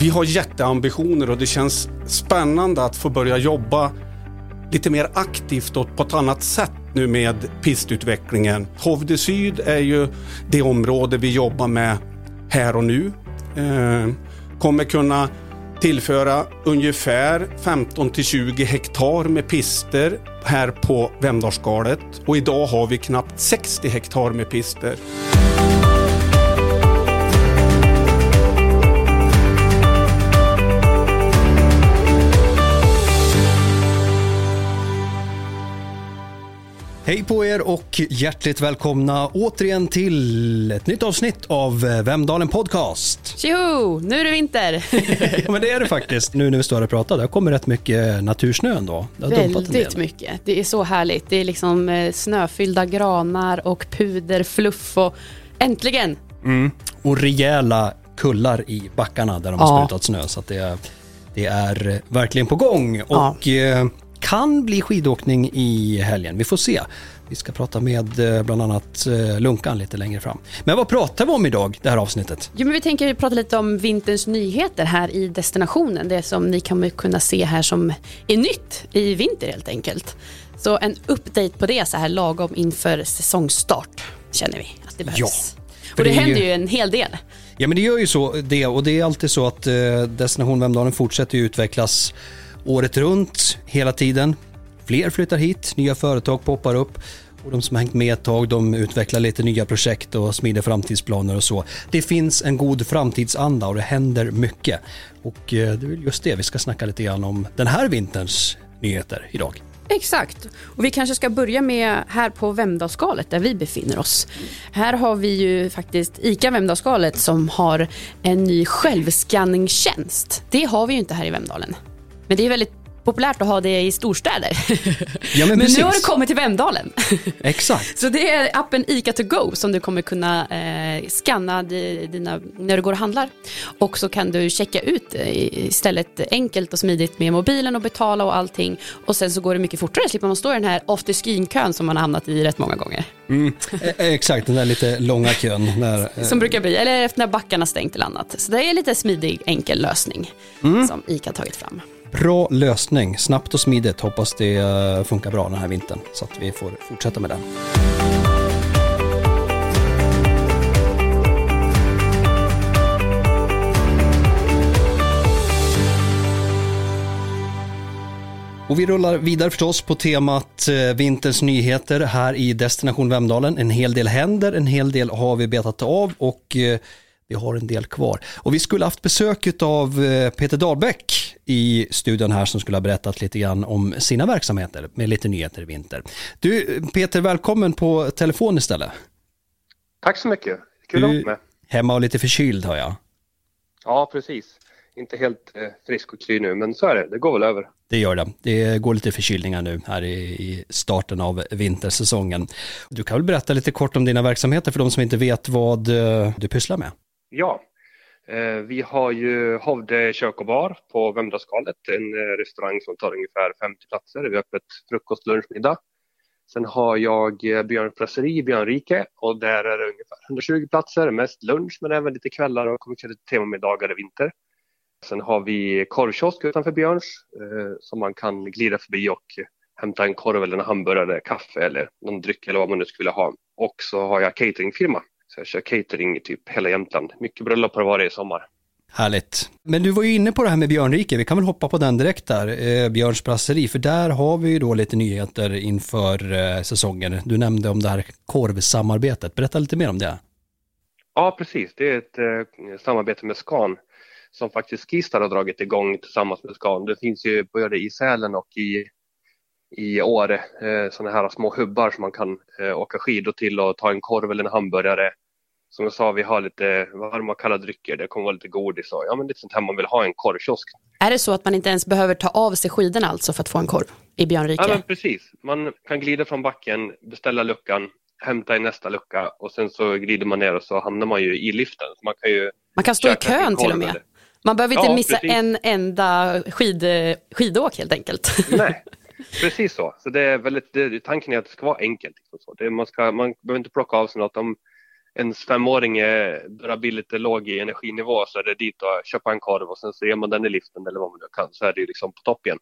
Vi har jätteambitioner och det känns spännande att få börja jobba lite mer aktivt och på ett annat sätt nu med pistutvecklingen. Hovde Syd är ju det område vi jobbar med här och nu. Eh, kommer kunna tillföra ungefär 15 till 20 hektar med pister här på Vemdalsskalet och idag har vi knappt 60 hektar med pister. Hej på er och hjärtligt välkomna återigen till ett nytt avsnitt av Vemdalen Podcast. Tjoho, nu är det vinter. ja men det är det faktiskt. Nu när vi står och pratar, det kommit rätt mycket natursnö ändå. Det har Väldigt mycket. Det är så härligt. Det är liksom eh, snöfyllda granar och puderfluff och äntligen. Mm. Och rejäla kullar i backarna där de har ja. sprutat snö. Så det, är, det är verkligen på gång. Ja. Och eh, kan bli skidåkning i helgen. Vi får se. Vi ska prata med eh, bland annat eh, Lunkan lite längre fram. Men vad pratar vi om idag, det här avsnittet? Jo, men vi tänker prata lite om vinterns nyheter här i destinationen. Det som ni kommer kunna se här som är nytt i vinter helt enkelt. Så en update på det så här lagom inför säsongstart känner vi att det behövs. Ja, och det, det händer ju en hel del. Ja men det gör ju så det och det är alltid så att eh, Destination Vemdalen fortsätter utvecklas året runt, hela tiden. Fler flyttar hit, nya företag poppar upp och de som har hängt med ett tag de utvecklar lite nya projekt och smider framtidsplaner och så. Det finns en god framtidsanda och det händer mycket. Och eh, det är just det vi ska snacka lite grann om den här vinterns nyheter idag. Exakt. Och vi kanske ska börja med här på Vemdalsskalet där vi befinner oss. Här har vi ju faktiskt ICA Vemdalsskalet som har en ny självskanningstjänst. Det har vi ju inte här i Vemdalen. Men det är väldigt populärt att ha det i storstäder. Ja, men, men nu har det kommit till Vemdalen. Exakt. Så det är appen ICA to go som du kommer kunna eh, scanna dina, när du går och handlar. Och så kan du checka ut eh, istället enkelt och smidigt med mobilen och betala och allting. Och sen så går det mycket fortare, slipper man stå i den här after skin-kön som man har hamnat i rätt många gånger. Mm, e, exakt, den där lite långa kön. När, eh, som brukar bli, eller efter när backarna stängt eller annat. Så det är lite smidig, enkel lösning mm. som ICA tagit fram. Bra lösning, snabbt och smidigt. Hoppas det eh, funkar bra den här vintern så att vi får fortsätta med den. Och vi rullar vidare förstås på temat eh, vinterns nyheter här i Destination Vemdalen. En hel del händer, en hel del har vi betat av och eh, vi har en del kvar. Och vi skulle haft besök av eh, Peter Dahlbäck i studion här som skulle ha berättat lite grann om sina verksamheter med lite nyheter i vinter. Du Peter, välkommen på telefon istället. Tack så mycket, kul att vara med. Hemma och lite förkyld har jag. Ja, precis. Inte helt eh, frisk och kry nu, men så är det. Det går väl över. Det gör det. Det går lite förkylningar nu här i, starten av vintersäsongen. Du kan väl berätta lite kort om dina verksamheter för de som inte vet vad eh, du pysslar med? Ja, eh, vi har ju Hovde kök och bar på Vemdalsskalet, en eh, restaurang som tar ungefär 50 platser. Vi har öppet frukost, lunch, middag. Sen har jag eh, Björn Presseri, i Björnrike och där är det ungefär 120 platser, mest lunch men även lite kvällar och kommer köra temamiddagar i vinter. Sen har vi korvkiosk utanför Björns eh, som man kan glida förbi och hämta en korv eller en hamburgare, kaffe eller någon dryck eller vad man nu skulle vilja ha. Och så har jag cateringfirma så jag kör catering i typ hela Jämtland. Mycket bröllop har det varit i sommar. Härligt. Men du var ju inne på det här med Björnrike, vi kan väl hoppa på den direkt där, eh, Björns brasseri, för där har vi ju då lite nyheter inför eh, säsongen. Du nämnde om det här korvsamarbetet, berätta lite mer om det. Ja, precis. Det är ett eh, samarbete med Scan som faktiskt Skistar har dragit igång tillsammans med Scan. Det finns ju både i Sälen och i i Åre, eh, sådana här små hubbar som man kan eh, åka skidor till och ta en korv eller en hamburgare. Som jag sa, vi har lite varma och kalla drycker, det kommer vara lite godis och ja, men lite sånt här man vill ha en korvkiosk. Är det så att man inte ens behöver ta av sig skidorna alltså för att få en korv i Björnrike? Ja, men precis. Man kan glida från backen, beställa luckan, hämta i nästa lucka och sen så glider man ner och så hamnar man ju i liften. man kan ju Man kan stå i kön till och med. Eller... Man behöver inte ja, missa precis. en enda skid, skidåk helt enkelt. Nej, Precis så. så det är väldigt, det, tanken är att det ska vara enkelt. Liksom så. Det, man, ska, man behöver inte plocka av sig något. Om ens femåring är, börjar bli lite låg i energinivå så är det dit och köpa en korv och sen så ger man den i liften eller vad man nu kan så är det ju liksom på topp igen.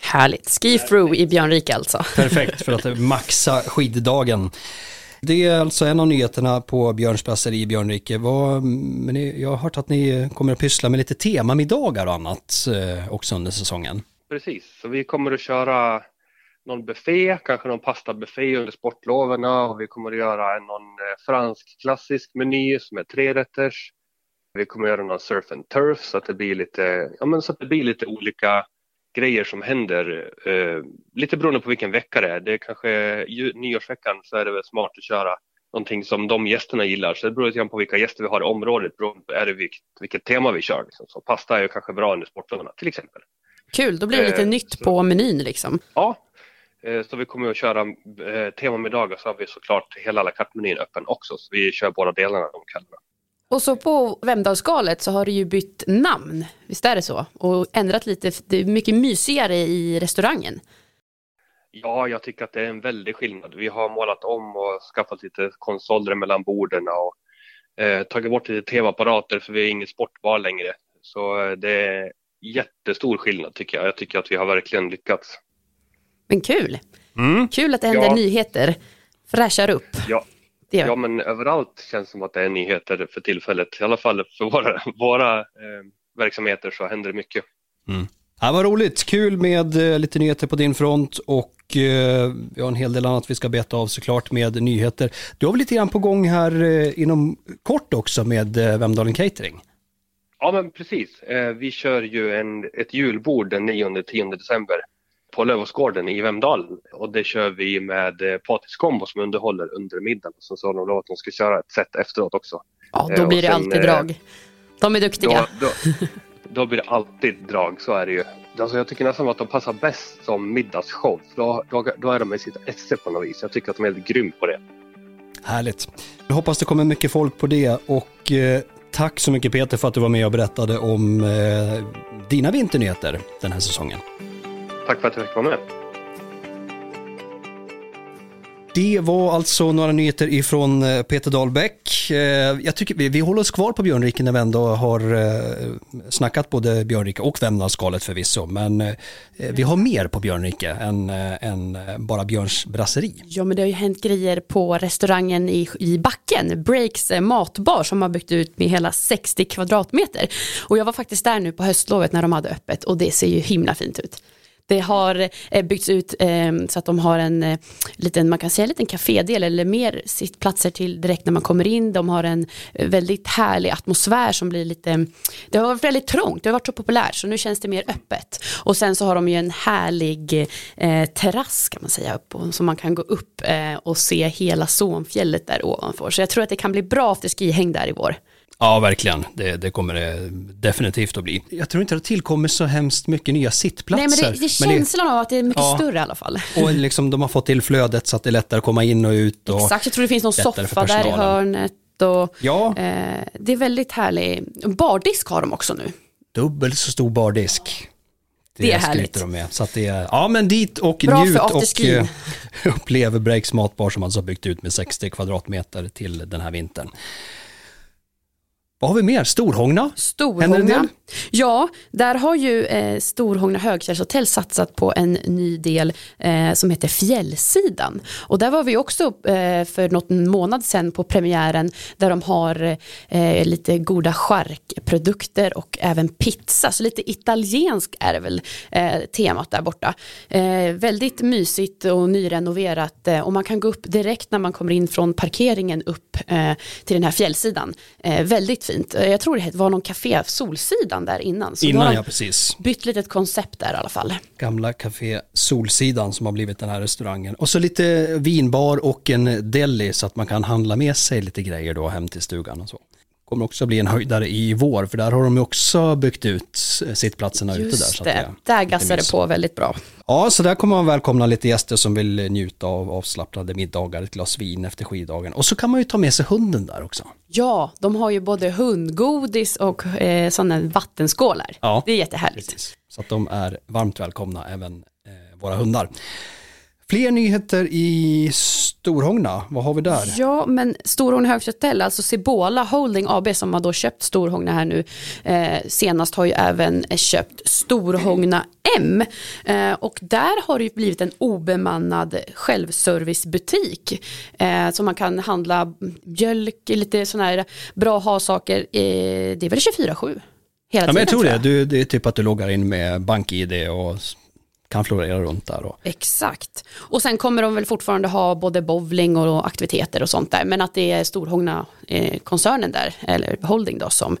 Härligt. Ski through i Björnrike alltså. Perfekt för att maxa skiddagen. Det är alltså en av nyheterna på Björns brasserie i Björnrike. Vad, men jag har hört att ni kommer att pyssla med lite temamiddagar och annat eh, också under säsongen. Precis, så vi kommer att köra någon buffé, kanske någon pastabuffé under sportloven och vi kommer att göra någon eh, fransk klassisk meny som är trerätters. Vi kommer att göra någon surf and turf så att det blir lite, ja men så att det blir lite olika grejer som händer, eh, lite beroende på vilken vecka det är. Det är kanske ju, nyårsveckan så är det väl smart att köra någonting som de gästerna gillar. Så det beror lite grann på vilka gäster vi har i området, beroende är det vilket, vilket tema vi kör. Liksom. Så pasta är ju kanske bra under sportloven till exempel. Kul, då blir det lite Eh, nytt så- på menyn liksom. Ja, eh, så vi kommer att köra eh, temamiddagar så har vi såklart hela à la carte-menyn öppen också. Så vi kör båda delarna de kvällarna. Och så på Vemdalsskalet så har det ju bytt namn, visst är det så? Och ändrat lite, det är mycket mysigare i restaurangen. Ja, jag tycker att det är en väldig skillnad. Vi har målat om och skaffat lite konsoler mellan borden och eh, tagit bort lite tv-apparater för vi är ingen sportbar längre. Så eh, det är jättestor skillnad tycker jag. Jag tycker att vi har verkligen lyckats. Men kul, kul att det händer Ja. nyheter, fräschar upp. Ja, Det ja, men överallt känns som att det är nyheter för tillfället. I alla fall för våra, våra eh, verksamheter så händer det mycket. Ja, vad roligt, kul med eh, lite nyheter på din front och eh, vi har en hel del annat vi ska beta av såklart med nyheter. Du har väl lite grann på gång här eh, inom kort också med eh, Vemdalen Catering? Ja, men precis. Eh, vi kör ju en, ett julbord den 9-10 december på Lövåsgården i Vemdalen. Och det kör vi med eh, Patris Combo som underhåller under middagen. Så sa de att de ska köra ett set efteråt också. Ja, Eh, då och blir det sen, alltid eh, drag. De är duktiga. Då, då, då blir det alltid drag, så är det ju. Alltså jag tycker nästan att de passar bäst som middagsshow. Då, då, då är de i sitt esse på något vis. Jag tycker att de är helt grym på det. Härligt. Jag hoppas det kommer mycket folk på det och eh, tack så mycket Peter för att du var med och berättade om eh, dina vinternyheter den här säsongen. Tack för att jag fick vara med. Det var alltså några nyheter ifrån eh, Peter Dahlbäck. Eh, jag tycker vi, vi håller oss kvar på Björnrike när vi ändå har eh, snackat både Björnrike och Vemdalsskalet förvisso. Men vi har mer på Björnrike än, än bara Björns brasseri. Ja, men det har ju hänt grejer på restaurangen i, i backen, Breaks matbar som har byggt ut med hela 60 kvadratmeter. Och jag var faktiskt där nu på höstlovet när de hade öppet och det ser ju himla fint ut. Det har eh, byggts ut eh, så att de har en eh, liten, man kan säga en liten kafédel eller mer sittplatser till direkt när man kommer in. De har en eh, väldigt härlig atmosfär som blir lite, det har varit väldigt trångt, det har varit så populärt så nu känns det mer öppet. Och sen så har de ju en härlig eh, terrass kan man säga upp och, så man kan gå upp eh, och se hela Sonfjället där ovanför. Så jag tror att det kan bli bra afterski-häng där i vår. Ja, verkligen. Det, det kommer det definitivt att bli. Jag tror inte det tillkommer så hemskt mycket nya sittplatser. Nej men det, det är känslan av att det är mycket Ja. större i alla fall. och liksom, de har fått till flödet så att det är lättare att komma in och ut. Och, Exakt, jag tror det finns någon soffa där i personalen. hörnet. Och, Ja. eh, det är väldigt härligt. Bardisk har de också nu. Dubbelt så stor bardisk. Det är skryter härligt. De med. Så att det är, ja men dit och Bra njut och eh, upplev Breaks matbar som alltså har byggt ut med 60 kvadratmeter till den här vintern. Vad har vi mer? Storhångna? Storhångna. Ja, där har ju eh, Storhågna högfjällshotell satsat på en ny del eh, som heter Fjällsidan. Och där var vi också eh, för något månad sedan på premiären där de har eh, lite goda charkprodukter och även pizza. Så lite italiensk är det väl eh, temat där borta. Eh, väldigt mysigt och nyrenoverat eh, och man kan gå upp direkt när man kommer in från parkeringen upp eh, till den här fjällsidan. Eh, väldigt fint. Jag tror det var någon café, Solsidan där innan. Så Innan ja, precis. bytt lite ett koncept där i alla fall. Gamla Café Solsidan som har blivit den här restaurangen. Och så lite vinbar och en deli så att man kan handla med sig lite grejer då hem till stugan och så. Kommer också bli en höjdare i vår för där har de ju också byggt ut sittplatserna ute där. Just Så det, är där gassar det på väldigt bra. Ja, så där kommer man välkomna lite gäster som vill njuta av avslappnade middagar, ett glas vin efter skiddagen. Och så kan man ju ta med sig hunden där också. Ja, de har ju både hundgodis och eh, sådana vattenskålar. Ja. Det är jättehärligt. Precis. Så att de är varmt välkomna, även eh, våra hundar. Fler nyheter i Storhogna, vad har vi där? Ja, men Storhogna Högköttell, alltså Cibola Holding AB som har då köpt Storhogna här nu, eh, senast har ju även köpt Storhogna M. Eh, och där har det ju blivit en obemannad självservicebutik eh, som man kan handla mjölk, lite sådana här bra ha-saker. Det är väl 24-7? Hela ja, men jag tror, det. Du, det är typ att du loggar in med bank-id och kan florera runt där. Och. Exakt. Och sen kommer de väl fortfarande ha både bowling och aktiviteter och sånt där. Men att det är Storhogna eh, där, eller Holding då, som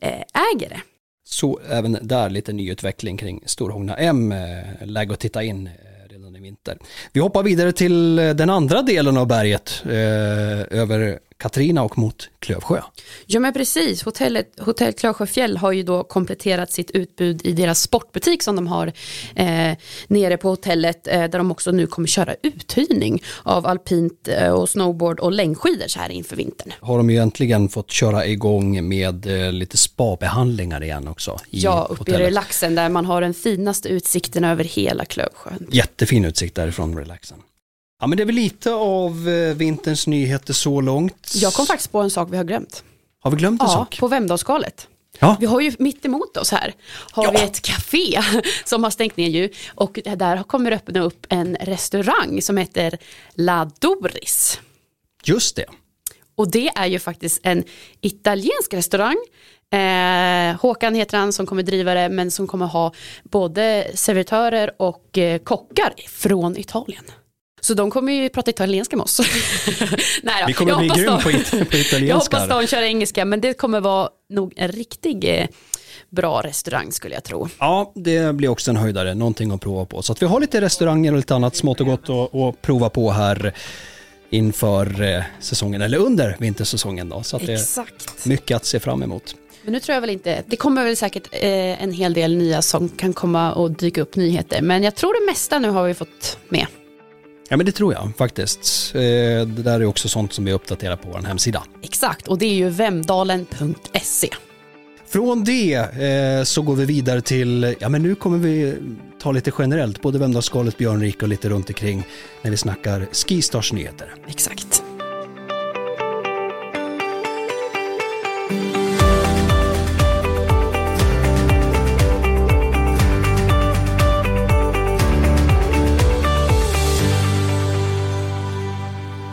eh, äger det. Så även där lite nyutveckling kring Storhogna M, eh, läge att titta in redan i vinter. Vi hoppar vidare till den andra delen av berget, eh, över Katrina och mot Klövsjö. Ja men precis, Hotellet, Hotell Klövsjöfjäll har ju då kompletterat sitt utbud i deras sportbutik som de har eh, nere på hotellet eh, där de också nu kommer köra uthyrning av alpint eh, och snowboard och längdskidor så här inför vintern. Har de ju äntligen fått köra igång med eh, lite spabehandlingar igen också. ja, uppe i relaxen där man har den finaste utsikten över hela Klövsjön. Jättefin utsikt därifrån relaxen. Ja men det är väl lite av eh, vinterns nyheter så långt. Jag kom faktiskt på en sak vi har glömt. Har vi glömt en ja, sak? på Vemdalsskalet. Ja. Vi har ju mitt emot oss här, har ja. vi ett café som har stängt ner ju och där kommer det öppna upp en restaurang som heter La Doris. Just det. Och det är ju faktiskt en italiensk restaurang. Eh, Håkan heter han som kommer driva det men som kommer ha både servitörer och eh, kockar från Italien. Så de kommer ju prata italienska med oss. Nej Vi kommer bli grym på, it på italienska. Jag hoppas de kör engelska, men det kommer vara nog en riktig eh, bra restaurang skulle jag tro. Ja, det blir också en höjdare, någonting att prova på. Så att vi har lite restauranger och lite annat smått och gott att prova på här inför eh, säsongen, eller under vintersäsongen då. Så att Exakt. det är mycket att se fram emot. Men nu tror jag väl inte, det kommer väl säkert eh, en hel del nya som kan komma och dyka upp nyheter. Men jag tror det mesta nu har vi fått med. Ja men det tror jag faktiskt. Eh, det där är också sånt som vi uppdaterar på vår hemsida. Exakt, och det är ju vemdalen.se. Från det eh, så går vi vidare till, ja men nu kommer vi ta lite generellt, både Vemdalsskalet, Björnrike och lite runt omkring när vi snackar Skistars nyheter. Exakt.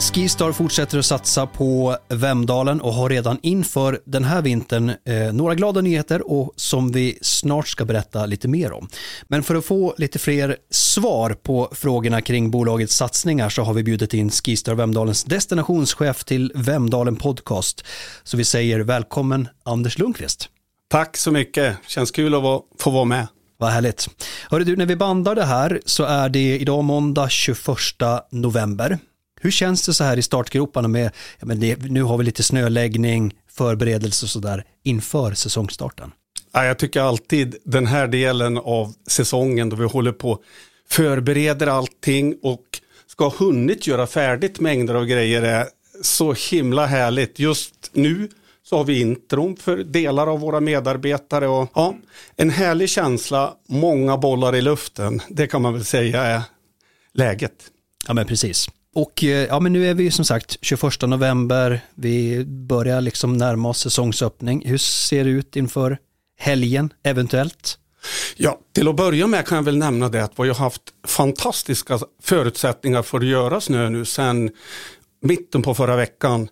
Skistar fortsätter att satsa på Vemdalen och har redan inför den här vintern eh, några glada nyheter och som vi snart ska berätta lite mer om. Men för att få lite fler svar på frågorna kring bolagets satsningar så har vi bjudit in Skistar Vemdalens destinationschef till Vemdalen Podcast. Så vi säger välkommen Anders Lundqvist. Tack så mycket, känns kul att få vara med. Vad härligt. Hörru du, när vi bandar det här så är det idag måndag 21 november. Hur känns det så här i startgroparna med, ja, men det, nu har vi lite snöläggning, förberedelse och sådär inför säsongstarten? Ja, jag tycker alltid den här delen av säsongen då vi håller på förbereder allting och ska ha hunnit göra färdigt mängder av grejer är så himla härligt. Just nu så har vi intron för delar av våra medarbetare och ja, en härlig känsla, många bollar i luften, det kan man väl säga är läget. Ja men precis. Och eh, ja, men nu är vi som sagt 21 november, vi börjar liksom närma oss säsongsöppning. Hur ser det ut inför helgen eventuellt? Ja, till att börja med kan jag väl nämna det att vi har haft fantastiska förutsättningar för att göra snö nu sedan mitten på förra veckan.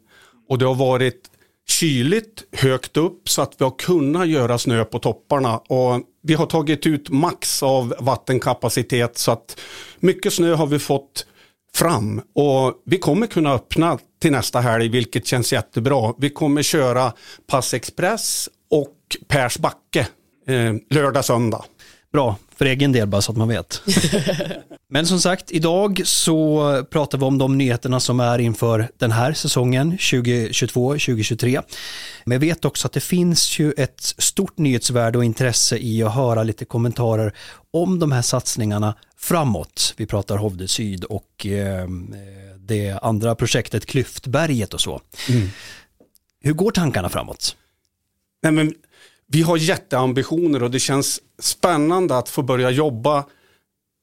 Och det har varit kyligt högt upp så att vi har kunnat göra snö på topparna. Och vi har tagit ut max av vattenkapacitet så att mycket snö har vi fått fram och vi kommer kunna öppna till nästa helg vilket känns jättebra. Vi kommer köra Passexpress och Persbacke eh, lördag söndag. Bra, för egen del bara så att man vet. Men som sagt, idag så pratar vi om de nyheterna som är inför den här säsongen 2022-2023. Men jag vet också att det finns ju ett stort nyhetsvärde och intresse i att höra lite kommentarer om de här satsningarna framåt. Vi pratar Hovde Syd och eh, det andra projektet Klyftberget och så. Mm. Hur går tankarna framåt? Nej, men vi har jätteambitioner och det känns spännande att få börja jobba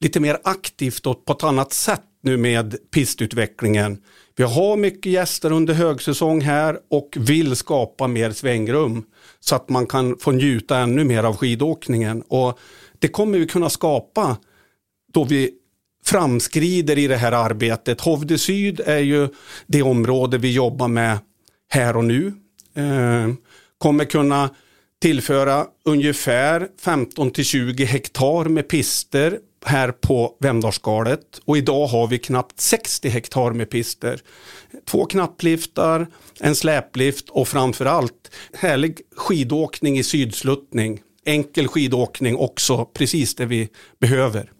lite mer aktivt och på ett annat sätt nu med pistutvecklingen. Vi har mycket gäster under högsäsong här och vill skapa mer svängrum så att man kan få njuta ännu mer av skidåkningen. Och det kommer vi kunna skapa då vi framskrider i det här arbetet. Hovde Syd är ju det område vi jobbar med här och nu. Eh, kommer kunna tillföra ungefär 15 till 20 hektar med pister här på Vemdalsskalet och idag har vi knappt 60 hektar med pister. Två knappliftar, en släplift och framförallt härlig skidåkning i sydsluttning. Enkel skidåkning också, precis det vi behöver.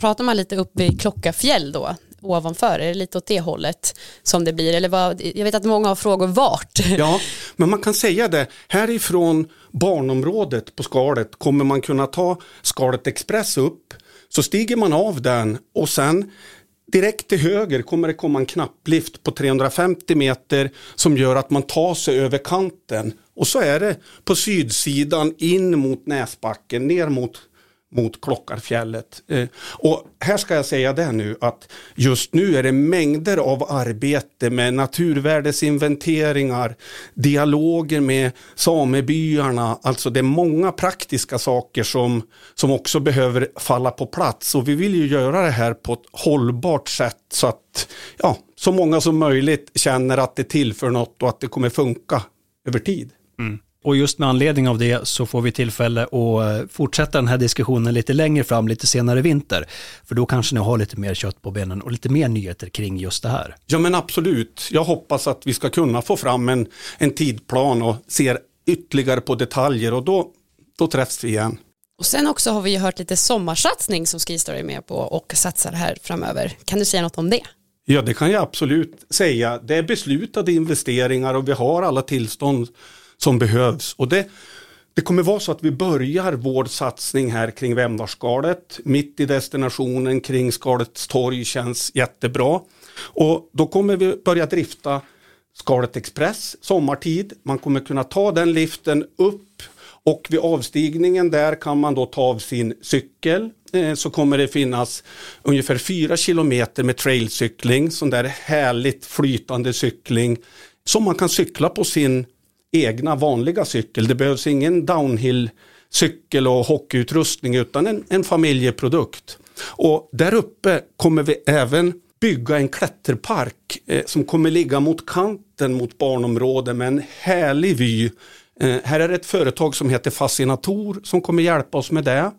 Pratar man lite uppe i Klockafjäll då, ovanför? Är det lite åt det hållet som det blir? Eller vad, jag vet att många har frågor vart. Ja, men man kan säga det. Härifrån barnområdet på skalet kommer man kunna ta Skalet Express upp. Så stiger man av den och sen direkt till höger kommer det komma en knapplift på 350 meter som gör att man tar sig över kanten. Och så är det på sydsidan in mot Näsbacken, ner mot mot Klockarfjället. Eh, och här ska jag säga det nu att just nu är det mängder av arbete med naturvärdesinventeringar, dialoger med samebyarna, alltså det är många praktiska saker som, som också behöver falla på plats och vi vill ju göra det här på ett hållbart sätt så att ja, så många som möjligt känner att det tillför något och att det kommer funka över tid. Mm. Och just med anledning av det så får vi tillfälle att eh, fortsätta den här diskussionen lite längre fram, lite senare i vinter. För då kanske ni har lite mer kött på benen och lite mer nyheter kring just det här. Ja men absolut. Jag hoppas att vi ska kunna få fram en, en tidplan och ser ytterligare på detaljer och då, då träffs vi igen. Och sen också har vi ju hört lite sommarsatsning som Skistar är med på och satsar här framöver. Kan du säga något om det? Ja det kan jag absolut säga. Det är beslutade investeringar och vi har alla tillstånd som behövs. Och det, det kommer vara så att vi börjar vår satsning här kring Vemdalsskalet. Mitt i destinationen kring Skalets torg känns jättebra. Och då kommer vi börja drifta Skalet Express sommartid. Man kommer kunna ta den liften upp och vid avstigningen där kan man då ta av sin cykel eh, så kommer det finnas ungefär fyra kilometer med trailcykling, sån där härligt flytande cykling som man kan cykla på sin egna vanliga cykel. Det behövs ingen downhill cykel och hockeyutrustning utan en, en familjeprodukt. Och där uppe kommer vi även bygga en klätterpark eh, som kommer ligga mot kanten mot barnområden med en härlig vy. Eh, här är det ett företag som heter Fascinator som kommer hjälpa oss med det.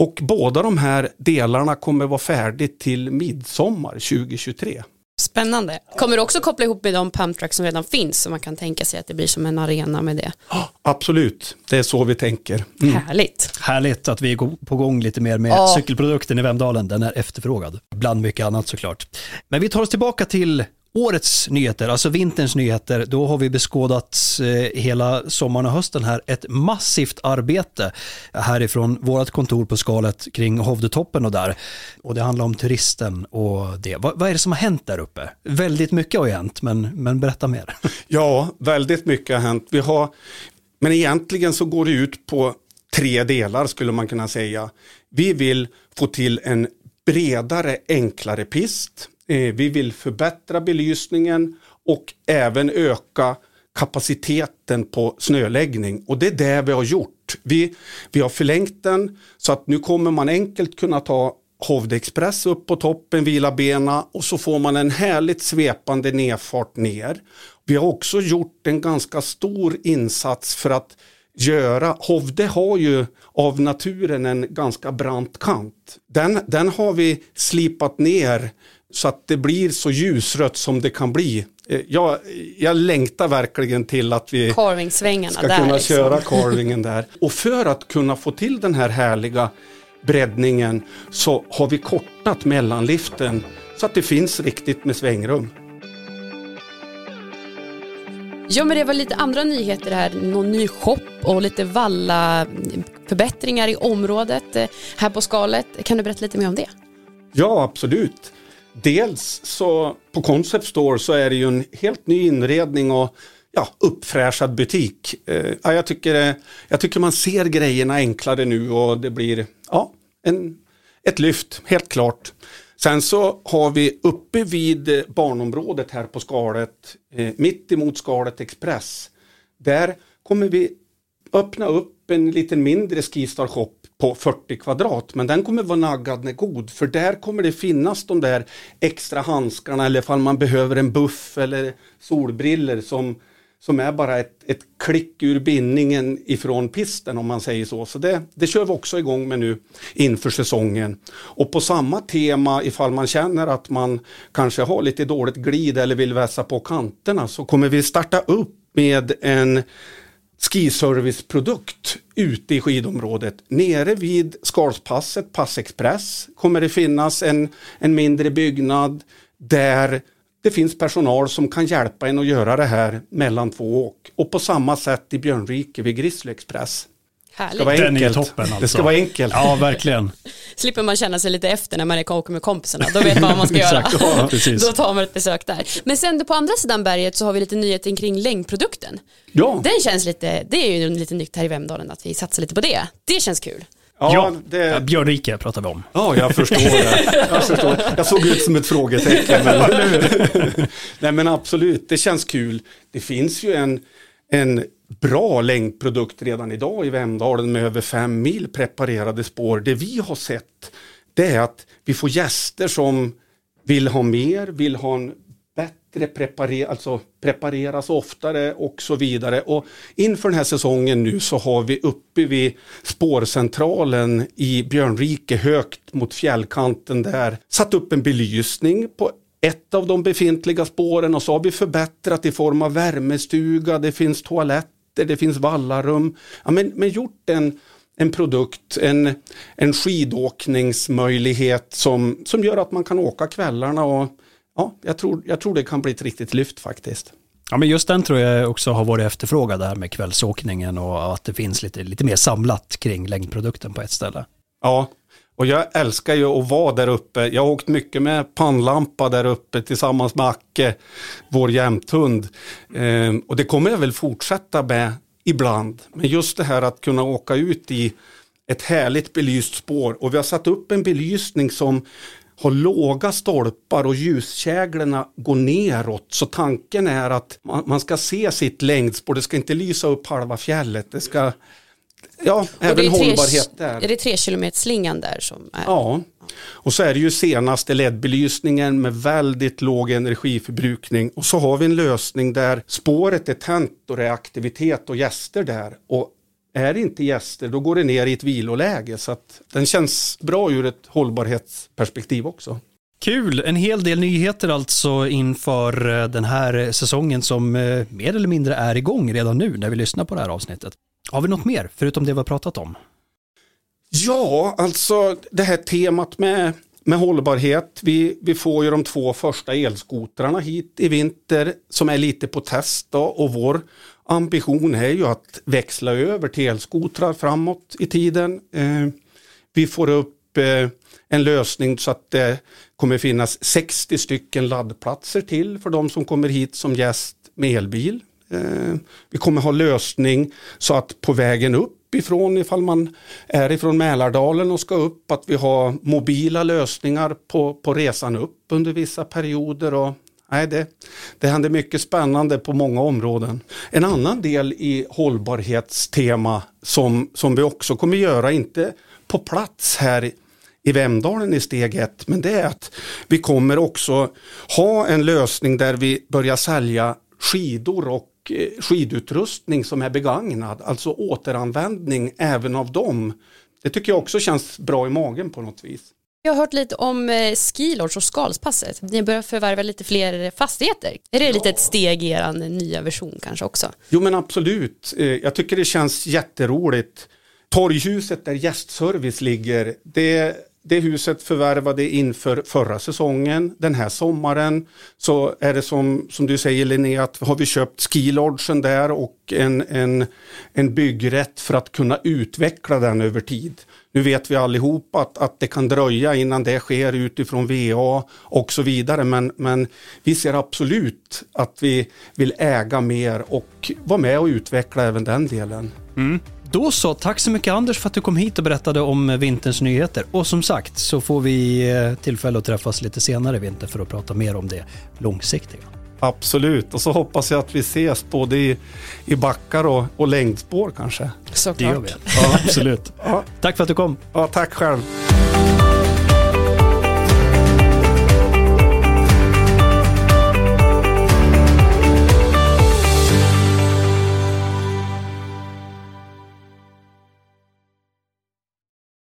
Och båda de här delarna kommer vara färdigt till midsommar 2023. Spännande. Kommer du också koppla ihop med de pumptracks som redan finns så man kan tänka sig att det blir som en arena med det? Absolut, det är så vi tänker. Mm. Härligt. Härligt att vi är på gång lite mer med oh. cykelprodukten i Vemdalen. Den är efterfrågad, bland mycket annat såklart. Men vi tar oss tillbaka till årets nyheter, alltså vinterns nyheter, då har vi beskådat eh, hela sommaren och hösten här ett massivt arbete härifrån vårt kontor på skalet kring Hovdetoppen och där. Och det handlar om turisten och det. Vad, vad är det som har hänt där uppe? Väldigt mycket har hänt, men, men berätta mer. Ja, väldigt mycket har hänt. Vi har, men egentligen så går det ut på tre delar skulle man kunna säga. Vi vill få till en bredare, enklare pist Eh, vi vill förbättra belysningen och även öka kapaciteten på snöläggning och det är det vi har gjort. Vi, vi har förlängt den så att nu kommer man enkelt kunna ta Hovde Express upp på toppen, vila bena och så får man en härligt svepande nedfart ner. Vi har också gjort en ganska stor insats för att göra, Hovde har ju av naturen en ganska brant kant. Den, den har vi slipat ner så att det blir så ljusrött som det kan bli. Eh, jag, jag längtar verkligen till att vi ska där kunna liksom. köra carvingen där. Och för att kunna få till den här härliga breddningen så har vi kortat mellanliften så att det finns riktigt med svängrum. Ja men det var lite andra nyheter här, någon ny shop och lite valla förbättringar i området eh, här på skalet. Kan du berätta lite mer om det? Ja absolut. Dels så på Concept Store så är det ju en helt ny inredning och ja, uppfräschad butik. Eh, ja, jag, tycker, eh, jag tycker man ser grejerna enklare nu och det blir ja, en, ett lyft, helt klart. Sen så har vi uppe vid eh, barnområdet här på skalet, mitt emot skalet Express. Där kommer vi öppna upp en lite mindre Skistar Shop på 40 kvadrat men den kommer vara naggad med god för där kommer det finnas de där extra handskarna eller ifall man behöver en buff eller solbriller som, som är bara ett, ett klick ur bindningen ifrån pisten om man säger så. Så det, det kör vi också igång med nu inför säsongen. Och på samma tema ifall man känner att man kanske har lite dåligt glid eller vill vässa på kanterna så kommer vi starta upp med en skiserviceprodukt ute i skidområdet. Nere vid Skalspasset, Passexpress, kommer det finnas en, en mindre byggnad där det finns personal som kan hjälpa en att göra det här mellan två åk. Och på samma sätt i Björnrike vid Grizzly Express. Härligt. Ska vara Den är enkelt. toppen alltså. Det ska vara enkelt. Ja, verkligen. Slipper man känna sig lite efter när man är åker med kompisarna. Då vet man vad man ska göra. Ja. Då tar man ett besök där. Men sen på andra sidan berget så har vi lite nyheter kring längdprodukten. Ja, Den känns lite, det är ju lite nytt här i Vemdalen att vi satsar lite på det. Det känns kul. ja, Ja, det, ja, Björnrike pratar vi om. Ja, jag förstår det. Jag, förstår. jag såg ut som ett frågetecken. Men... Nej, men absolut, det känns kul. Det finns ju en, en bra längdprodukt redan idag i Vemdalen med över fem mil preparerade spår. Det vi har sett det är att vi får gäster som vill ha mer, vill ha en bättre preparera, alltså prepareras oftare och så vidare. Och inför den här säsongen nu så har vi uppe vid spårcentralen i Björnrike högt mot fjällkanten där satt upp en belysning på ett av de befintliga spåren och så har vi förbättrat i form av värmestuga, det finns toalett toaletter, det finns vallarum. Ja, men, men gjort en, en produkt, en, en skidåkningsmöjlighet som, som gör att man kan åka kvällarna och ja, jag tror, jag tror det kan bli ett riktigt lyft faktiskt. Ja, men just den tror jag också har varit efterfrågad där med kvällsåkningen och att det finns lite, lite mer samlat kring längdprodukten på ett ställe. Ja, och jag älskar ju att vara där uppe. Jag har åkt mycket med pannlampa där uppe tillsammans med Acke, vår jämthund. Ehm, och det kommer jag väl fortsätta med ibland. Men just det här att kunna åka ut i ett härligt belyst spår. Och vi har satt upp en belysning som har låga stolpar och ljuskäglorna går neråt. Så tanken är att man man ska se sitt längdspår. Det ska inte lysa upp halva fjället. Det ska, ja, även är tre- hållbarhet där. Är det tre kilometer slingan där som är? Ja, och så är det ju senaste LED-belysningen med väldigt låg energiförbrukning. Och så har vi en lösning där spåret är tänt och det är aktivitet och gäster där. Och är det inte gäster då går det ner i ett viloläge. Så att den känns bra ur ett hållbarhetsperspektiv också. Kul, en hel del nyheter alltså inför eh, den här säsongen som eh, mer eller mindre är igång redan nu när vi lyssnar på det här avsnittet. Har vi något mer förutom det vi har pratat om? Ja, alltså det här temat med, med hållbarhet. Vi, vi får ju de två första elskotrarna hit i vinter som är lite på test. Då, och vår ambition är ju att växla över till elskotrar framåt i tiden. Eh, vi får upp eh, en lösning så att det kommer finnas 60 stycken laddplatser till för de som kommer hit som gäst med elbil. Eh, vi kommer ha lösning så att på vägen upp ifrån ifall man är ifrån Mälardalen och ska upp att vi har mobila lösningar på, på resan upp under vissa perioder. Och, nej, det, det händer mycket spännande på många områden. En annan del i hållbarhetstema som, som vi också kommer göra, inte på plats här i Vemdalen i steg ett, men det är att vi kommer också ha en lösning där vi börjar sälja skidor och eh, skidutrustning som är begagnad, alltså återanvändning även av dem. Det tycker jag också känns bra i magen på något vis. Jag har hört lite om eh, Skilodge och Skalspasset. Ni börjar förvärva lite fler fastigheter. Är det lite ett steg i er nya version kanske också? Jo men absolut, Eh, jag tycker det känns jätteroligt. Torghuset där gästservice ligger, det, det huset förvärvade inför förra säsongen. Den här sommaren så är det som, som du säger Linnea, att har vi köpt skilodgen där och en, en, en byggrätt för att kunna utveckla den över tid. Nu vet vi allihop att, att det kan dröja innan det sker utifrån VA och så vidare men, men vi ser absolut att vi vill äga mer och vara med och utveckla även den delen. Mm. Då så, tack så mycket Anders för att du kom hit och berättade om vinterns nyheter. Och som sagt så får vi eh, tillfälle att träffas lite senare i vinter för att prata mer om det långsiktiga. Absolut, och så hoppas jag att vi ses både i, i backar och, och längdspår kanske. Såklart. Det gör vi. Ja, absolut. Ja, Tack för att du kom. ja, tack själv.